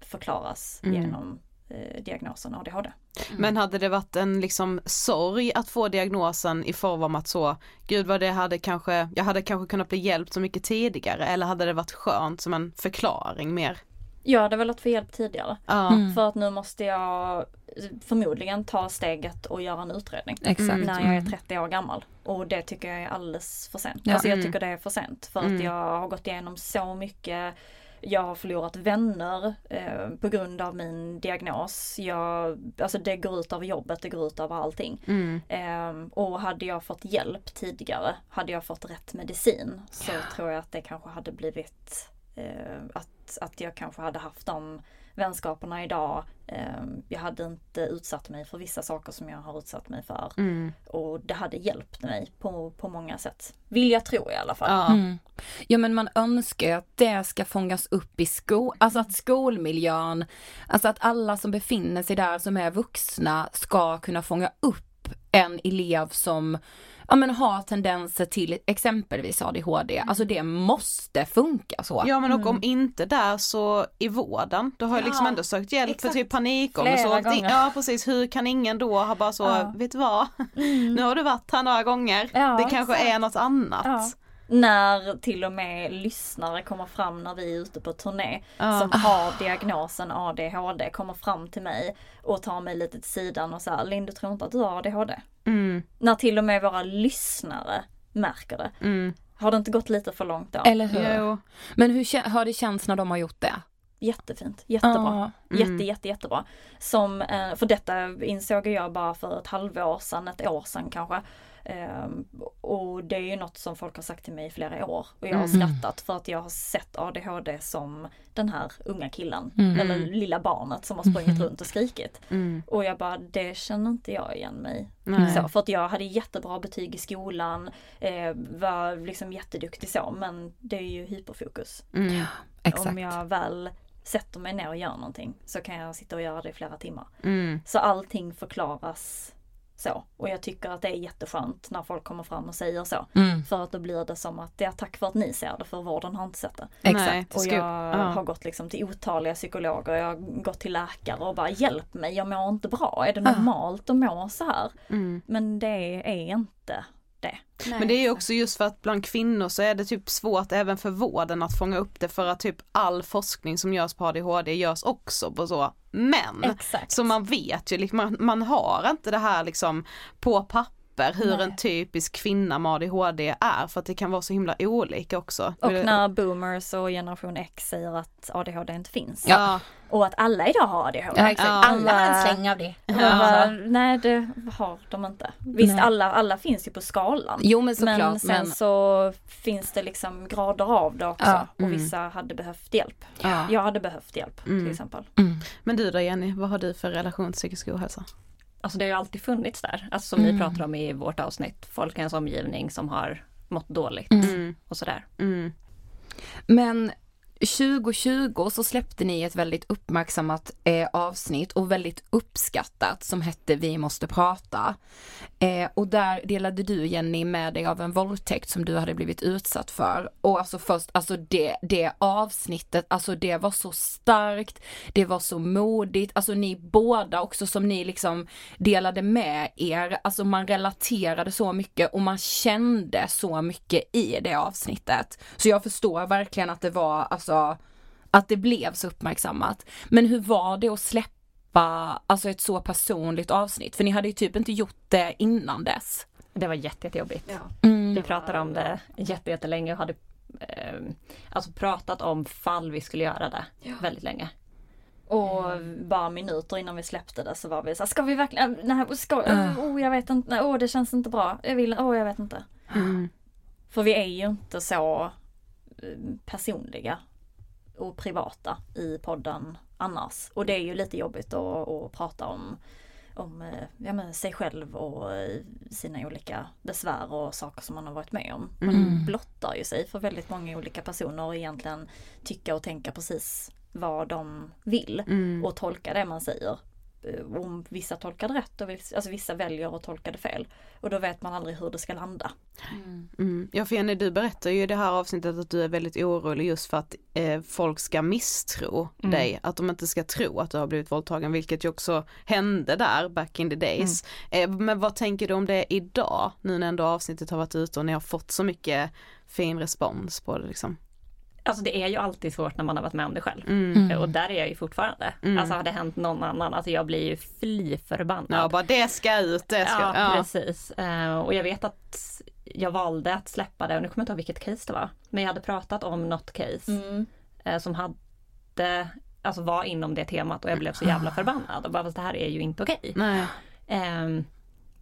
förklaras Mm. genom eh, diagnosen ADHD. Men hade det varit en liksom sorg att få diagnosen i form av att så, gud vad det hade kanske, jag hade kanske kunnat bli hjälpt så mycket tidigare eller hade det varit skönt som en förklaring mer? Jag hade velat få hjälp tidigare. Ja. Mm. För att nu måste jag förmodligen ta steget och göra en utredning. Exakt. När jag är Mm. 30 år gammal. Och det tycker jag är alldeles för sent. Ja. Alltså jag Mm. tycker det är för sent. För Mm. att jag har gått igenom så mycket. Jag har förlorat vänner eh, på grund av min diagnos. Jag, alltså det går ut över jobbet, det går ut över allting. Mm. Ehm, och hade jag fått hjälp tidigare, hade jag fått rätt medicin så tror jag att det kanske hade blivit eh, att, att jag kanske hade haft de vänskaperna idag. Ehm, jag hade inte utsatt mig för vissa saker som jag har utsatt mig för. Mm. Och det hade hjälpt mig på, på många sätt. Vill jag tro i alla fall. Ja. Mm. Ja men man önskar att det ska fångas upp i sko, alltså att skolmiljön, alltså att alla som befinner sig där som är vuxna ska kunna fånga upp en elev som ja, men har tendenser till exempelvis ADHD. Alltså det måste funka så. Ja men och om inte där så i vården, då har jag liksom Ja, ändå sökt hjälp exakt. för typ panikångest. Och åkt in-. Ja precis, hur kan ingen då ha bara så, Ja. vet du vad, nu har du varit här några gånger, Ja, det kanske exakt. är något annat. När till och med lyssnare kommer fram när vi är ute på turné Ja. som har diagnosen ADHD kommer fram till mig och tar mig lite till sidan och säger Linn du tror inte att du har ADHD? Mm, När till och med våra lyssnare märker det. mm. Har det inte gått lite för långt då? Eller hur? Jo. Men hur har det känts när de har gjort det? Jättefint, jättebra. Jätte, Mm. jätte, jättebra. Som, eh, för detta insåg jag bara för ett halvår sedan, ett år sedan kanske. Ehm, och det är ju något som folk har sagt till mig i flera år. Och jag har Mm. skrattat för att jag har sett ADHD som den här unga killen. Mm. Eller lilla barnet som har sprungit runt och skrikit. Mm. Och jag bara, det känner inte jag igen mig så, för att jag hade jättebra betyg i skolan, eh, var liksom jätteduktig så, men det är ju hyperfokus. Mm. Exakt. Om jag väl sätter mig ner och gör någonting så kan jag sitta och göra det i flera timmar. Mm. Så allting förklaras så. Och jag tycker att det är jätteskönt när folk kommer fram och säger så. Mm. För att då blir det som att, ja tack för att ni ser det, för vården har inte sett det. Exakt. Och jag ja. har gått liksom till otaliga psykologer, jag har gått till läkare och bara hjälp mig, jag mår inte bra. Är det normalt att må så här? Mm. Men det är inte det. Men det är ju också just för att bland kvinnor så är det typ svårt även för vården att fånga upp det för att typ all forskning som görs på ADHD görs också på så män. Exakt. Så man vet ju, liksom, man, man har inte det här liksom på papper hur Nej. en typisk kvinna med ADHD är för att det kan vara så himla olika också. Och när boomers och generation X säger att ADHD inte finns. Ja, Och att alla idag har ADHD. Ja, exakt. Ja. Alla har en släng av det. Bara, nej det har de inte. Visst Nej. alla, alla finns ju på skalan. Jo men såklart. men Men, sen så finns det liksom grader av det också. Ja. Och vissa hade behövt hjälp. ja. Jag hade behövt hjälp Mm. till exempel. Mm. Men du då Jenny, vad har du för relation till psykisk ohälsa? Alltså det har ju alltid funnits där. Alltså som Mm. ni pratar om i vårt avsnitt. Folk i ens omgivning som har mått dåligt Mm. och sådär. Mm. men 2020 så släppte ni ett väldigt uppmärksammat eh, avsnitt och väldigt uppskattat som hette Vi måste prata. Eh, och där delade du Jenny med dig av en våldtäkt som du hade blivit utsatt för. Och alltså först, alltså det, det avsnittet, alltså det var så starkt, det var så modigt, alltså ni båda också som ni liksom delade med er, alltså man relaterade så mycket och man kände så mycket i det avsnittet. Så jag förstår verkligen att det var, alltså, att det blev så uppmärksammat. Men hur var det att släppa, alltså ett så personligt avsnitt? För ni hade ju typ inte gjort det innan dess. Det var jätte, jättejobbigt. Ja. Mm. Vi pratade om det jätte, jättelänge och hade eh, alltså pratat om fall vi skulle göra det ja. väldigt länge. Och bara minuter innan vi släppte det så var vi så här, ska vi verkligen, nej, ska, uh. oh, jag vet inte, nej, oh, det känns inte bra, jag vill, oh, jag vet inte. Mm. För vi är ju inte så eh, personliga och privata i podden annars. Och det är ju lite jobbigt att, att prata om, om eh, ja, men sig själv och eh, sina olika besvär och saker som man har varit med om. Man mm. blottar ju sig för väldigt många olika personer och egentligen tycka och tänka precis vad de vill mm. och tolka det man säger. Eh, om vissa tolkar rätt och vissa, alltså vissa väljer att tolka det fel. Och då vet man aldrig hur det ska landa. Mm. Mm. Ja Jenny du berättar ju i det här avsnittet att du är väldigt orolig just för att eh, folk ska misstro mm. dig. Att de inte ska tro att du har blivit våldtagen vilket ju också hände där back in the days. Mm. Eh, men vad tänker du om det idag? Nu när ändå avsnittet har varit ute och ni har fått så mycket fin respons på det liksom. Alltså det är ju alltid svårt när man har varit med om det själv. Mm. Och där är jag ju fortfarande. Mm. Alltså har det hänt någon annan, alltså jag blir ju fly förbannad. Ja bara det ska ut, det ska Ja, ja. precis. Uh, och jag vet att jag valde att släppa det och nu kommer jag inte ihåg vilket case det var. Men jag hade pratat om något case mm. uh, som hade, alltså var inom det temat och jag blev så jävla förbannad och bara fast det här är ju inte okej. Okay.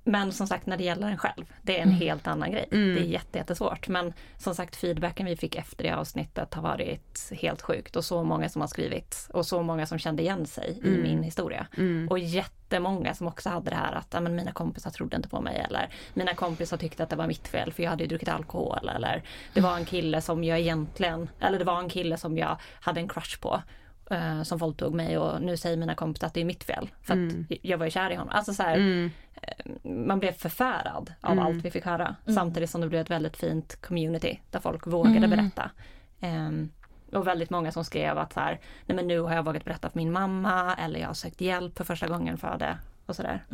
Men som sagt när det gäller en själv, det är en mm. helt annan grej. Mm. Det är jättesvårt. Men som sagt feedbacken vi fick efter det avsnittet har varit helt sjukt och så många som har skrivit och så många som kände igen sig mm. i min historia. Mm. Och jättemånga som också hade det här att men, mina kompisar trodde inte på mig eller mina kompisar tyckte att det var mitt fel för jag hade druckit alkohol eller det var en kille som jag egentligen, eller det var en kille som jag hade en crush på uh, som våldtog mig och nu säger mina kompisar att det är mitt fel. För att mm. jag var ju kär i honom. Alltså så här, mm. uh, man blev förfärad av mm. allt vi fick höra. Mm. Samtidigt som det blev ett väldigt fint community där folk vågade berätta. Um, och väldigt många som skrev att så här, nej men nu har jag vågat berätta för min mamma eller jag har sökt hjälp för första gången för det och sådär.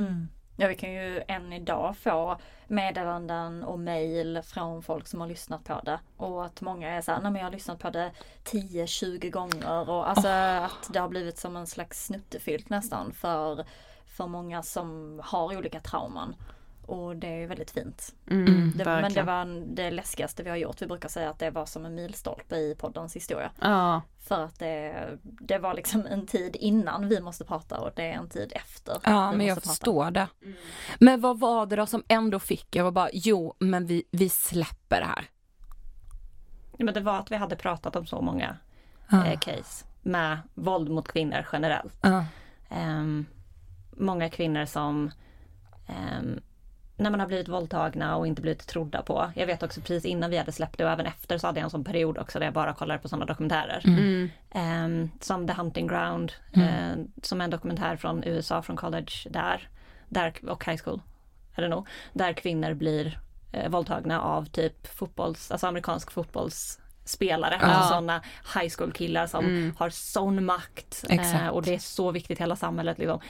Ja vi kan ju än idag få meddelanden och mail från folk som har lyssnat på det. Och att många är såhär, nej men jag har lyssnat på det 10-20 gånger och alltså oh. att det har blivit som en slags snuttefilt nästan för, för många som har olika trauman. Och det är väldigt fint. Mm, mm det, men det var det läskigaste vi har gjort. Vi brukar säga att det var som en milstolpe i poddens historia. Ja. För att det, det var liksom en tid innan vi måste prata och det är en tid efter. Ja men jag prata. förstår det. Mm. Men vad var det då som ändå fick jag var bara, jo men vi, vi släpper det här. Ja, men det var att vi hade pratat om så många ah. eh, case med våld mot kvinnor generellt. Ah. Um, många kvinnor som um, när man har blivit våldtagna och inte blivit trodda på. Jag vet också precis innan vi hade släppt det och även efter så hade jag en sån period också där jag bara kollade på sådana dokumentärer. Mm. Um, som The Hunting Ground, mm. uh, som är en dokumentär från USA, från college där, där och high school, är det nog, där kvinnor blir uh, våldtagna av typ fotbolls, alltså amerikansk fotbolls spelare, ja. alltså sådana high school killar som mm. har sån makt. Eh, och det är så viktigt i hela samhället. Liksom.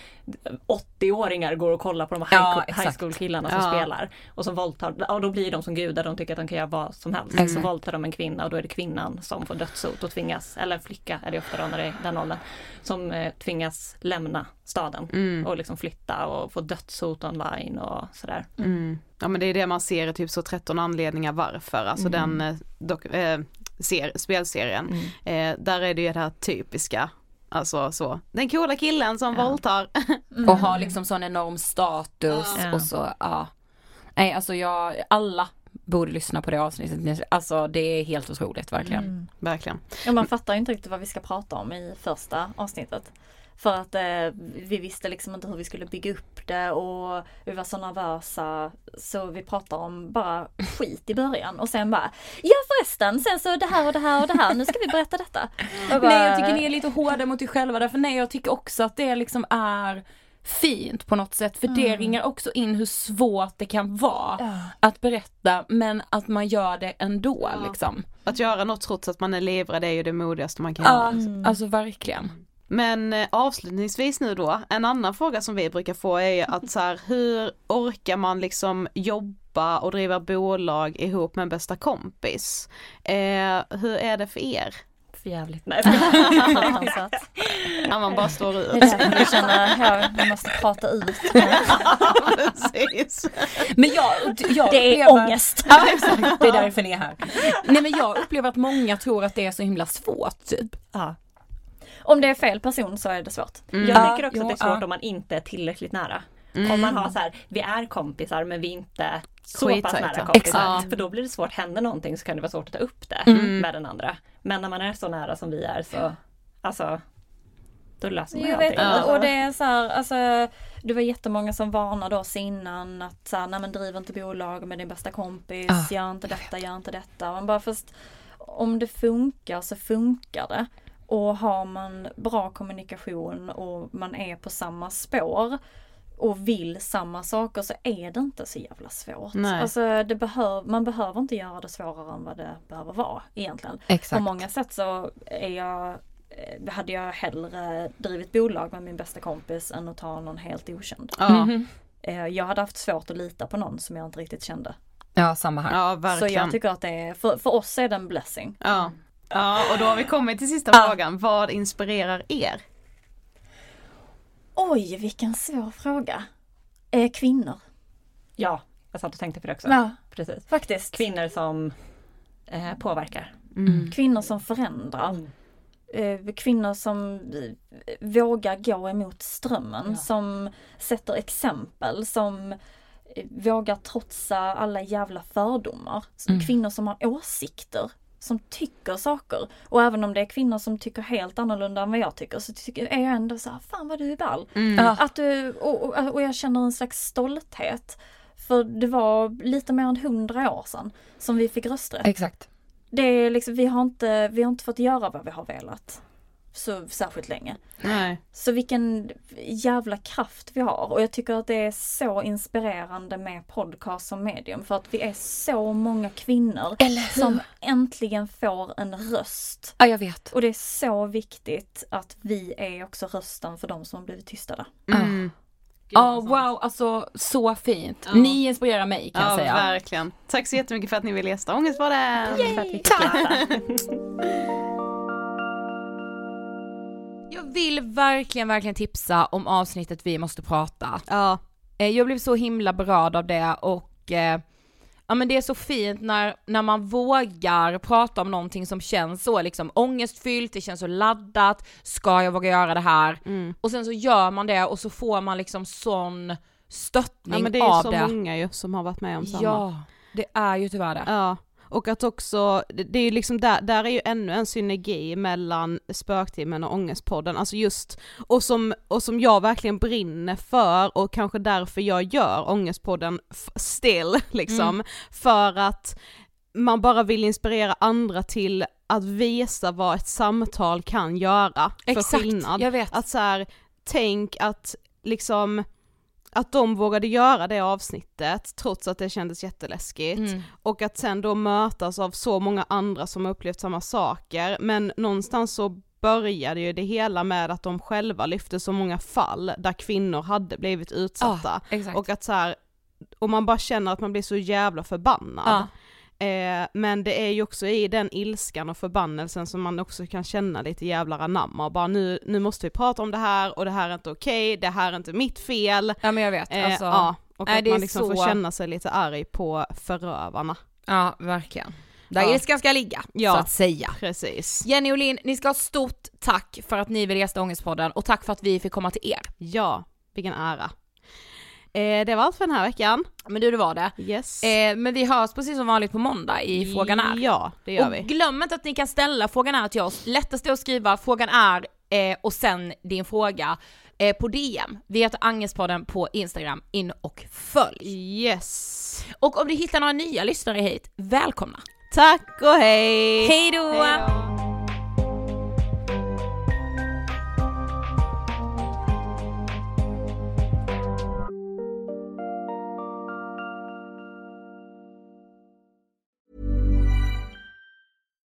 80-åringar går och kollar på de här ja, high, school killarna som ja. spelar. Och som våldtar, och då blir de som gudar, de tycker att de kan göra vad som helst. Mm. Så våldtar de en kvinna och då är det kvinnan som får dödshot och tvingas, eller en flicka är det ofta då när det är den åldern, som eh, tvingas lämna staden mm. och liksom flytta och få dödshot online och sådär. Mm. Ja men det är det man ser i typ så 13 anledningar varför, alltså mm. den eh, eh, ser, spelserien. Mm. Eh, där är det ju det här typiska Alltså så, den coola killen som ja. våldtar. Mm. Och har liksom sån enorm status ja. och så, ja. Nej alltså jag, alla borde lyssna på det avsnittet. Alltså det är helt otroligt verkligen. Mm. Verkligen. Ja man fattar inte riktigt vad vi ska prata om i första avsnittet. För att eh, vi visste liksom inte hur vi skulle bygga upp det och vi var så nervösa. Så vi pratade om bara skit i början och sen bara Ja förresten, sen så det här och det här och det här, nu ska vi berätta detta. Bara, Nej jag tycker ni är lite hårda mot er själva därför nej jag tycker också att det liksom är fint på något sätt för det Mm. ringar också in hur svårt det kan vara att berätta men att man gör det ändå liksom. Att göra något trots att man är livrädd är ju det modigaste man kan Ja, göra. alltså verkligen. Men eh, avslutningsvis nu då, en annan fråga som vi brukar få är att så här, hur orkar man liksom jobba och driva bolag ihop med en bästa kompis? Eh, hur är det för er? För jävligt. Nej. När man bara står ut. Vi känner, ja, vi måste prata ut. Precis. Men jag, jag Det är upplever- ångest. Ja exakt, det är därför ni är här. Nej men jag upplever att många tror att det är så himla svårt typ. Ja. Om det är fel person så är det svårt. Jag Ja, tycker också jo, att det är svårt ja. om man inte är tillräckligt nära. Om man har så här, vi är kompisar men vi är inte så pass nära kompisar. Exakt. För då blir det svårt, händer någonting så kan det vara svårt att ta upp det Mm. med den andra. Men när man är så nära som vi är så, alltså, då löser man ju Jag vet allting. inte, och det är så här, alltså det var jättemånga som varnade oss innan att så här, nej men driv inte bolag med din bästa kompis, Ah. gör inte detta, gör inte detta. Man bara först, om det funkar så funkar det. Och har man bra kommunikation och man är på samma spår och vill samma saker så är det inte så jävla svårt. Nej. Alltså det behöv, man behöver inte göra det svårare än vad det behöver vara egentligen. Exakt. På många sätt så är jag, eh, hade jag hellre drivit bolag med min bästa kompis än att ta någon helt okänd. Ja, Eh, Jag hade haft svårt att lita på någon som jag inte riktigt kände. Ja samma här. ja Så verkligen. jag tycker att det är, för, för oss är det en blessing. Ja. Ja, och då har vi kommit till sista Ja. frågan. Vad inspirerar er? Oj, vilken svår fråga. Eh, kvinnor. Ja, jag satt och tänkte på det också. Ja, Precis. faktiskt. Kvinnor som eh, påverkar. Kvinnor som förändrar. Eh, Kvinnor som eh, vågar gå emot strömmen, som sätter exempel, som eh, vågar trotsa alla jävla fördomar. Mm. Kvinnor som har åsikter, som tycker saker. Och även om det är kvinnor som tycker helt annorlunda än vad jag tycker så tycker, är jag ändå så här, fan vad du är ball. Ja. Att du, och, och, och jag känner en slags stolthet. För det var lite mer än hundra år sedan som vi fick rösträtt. Exakt. Det är liksom, vi har inte, vi har inte fått göra vad vi har velat. Så särskilt länge. Nej. Så vilken jävla kraft vi har och jag tycker att det är så inspirerande med podcast som medium för att vi är så många kvinnor som äntligen får en röst. Ja jag vet. Och det är så viktigt att vi är också rösten för de som har blivit tystade. Mm. Ja wow alltså så fint. Ni inspirerar mig kan jag Ja, säga. verkligen. Tack så jättemycket för att ni ville gästa Ångestpodden. För Jag vill verkligen, verkligen tipsa om avsnittet Vi måste prata. Ja. Eh, Jag blev så himla berörd av det och eh, ja men det är så fint när, när man vågar prata om någonting som känns så liksom ångestfyllt, det känns så laddat, ska jag våga göra det här? Mm. Och sen så gör man det och så får man liksom sån stöttning ja men det är ju av så det. många ju som har varit med om samma. Ja, det är ju tyvärr det. Ja, och att också, det är ju liksom där, där är ju ännu en synergi mellan spöktimmen och ångestpodden, alltså just, och som, och som jag verkligen brinner för och kanske därför jag gör ångestpodden still liksom, för att man bara vill inspirera andra till att visa vad ett samtal kan göra för Exakt, skillnad. jag vet. Att så här, tänk att liksom att de vågade göra det avsnittet trots att det kändes jätteläskigt Mm. och att sen då mötas av så många andra som har upplevt samma saker men någonstans så började ju det hela med att de själva lyfte så många fall där kvinnor hade blivit utsatta exakt. och att så här, och man bara känner att man blir så jävla förbannad. Ja. Eh, men det är ju också i den ilskan och förbannelsen som man också kan känna lite jävlar anamma och bara nu, nu måste vi prata om det här och det här är inte okej, det här är inte mitt fel. Ja men jag vet, Eh, alltså, ja, och nej, att man liksom får så- känna sig lite arg på förövarna. ja verkligen. Där Ja. ilskan ska ligga, Ja. så att säga. Precis. Jenny och Linn, ni ska ha stort tack för att ni vill gästa Ångestpodden och tack för att vi fick komma till er. Ja, vilken ära. Eh, det var allt för den här veckan. Men du, det var det. Yes. Eh, men vi hörs precis som vanligt på måndag i Frågan är. Ja, det gör och vi. glöm inte att ni kan ställa Frågan är till oss. Lättast är att skriva Frågan är eh, och sen din fråga eh, på DM. Vi heter Angespodden på Instagram, in och följ. Yes. Och om du hittar några nya lyssnare hit, välkomna! Tack och hej! Hej då!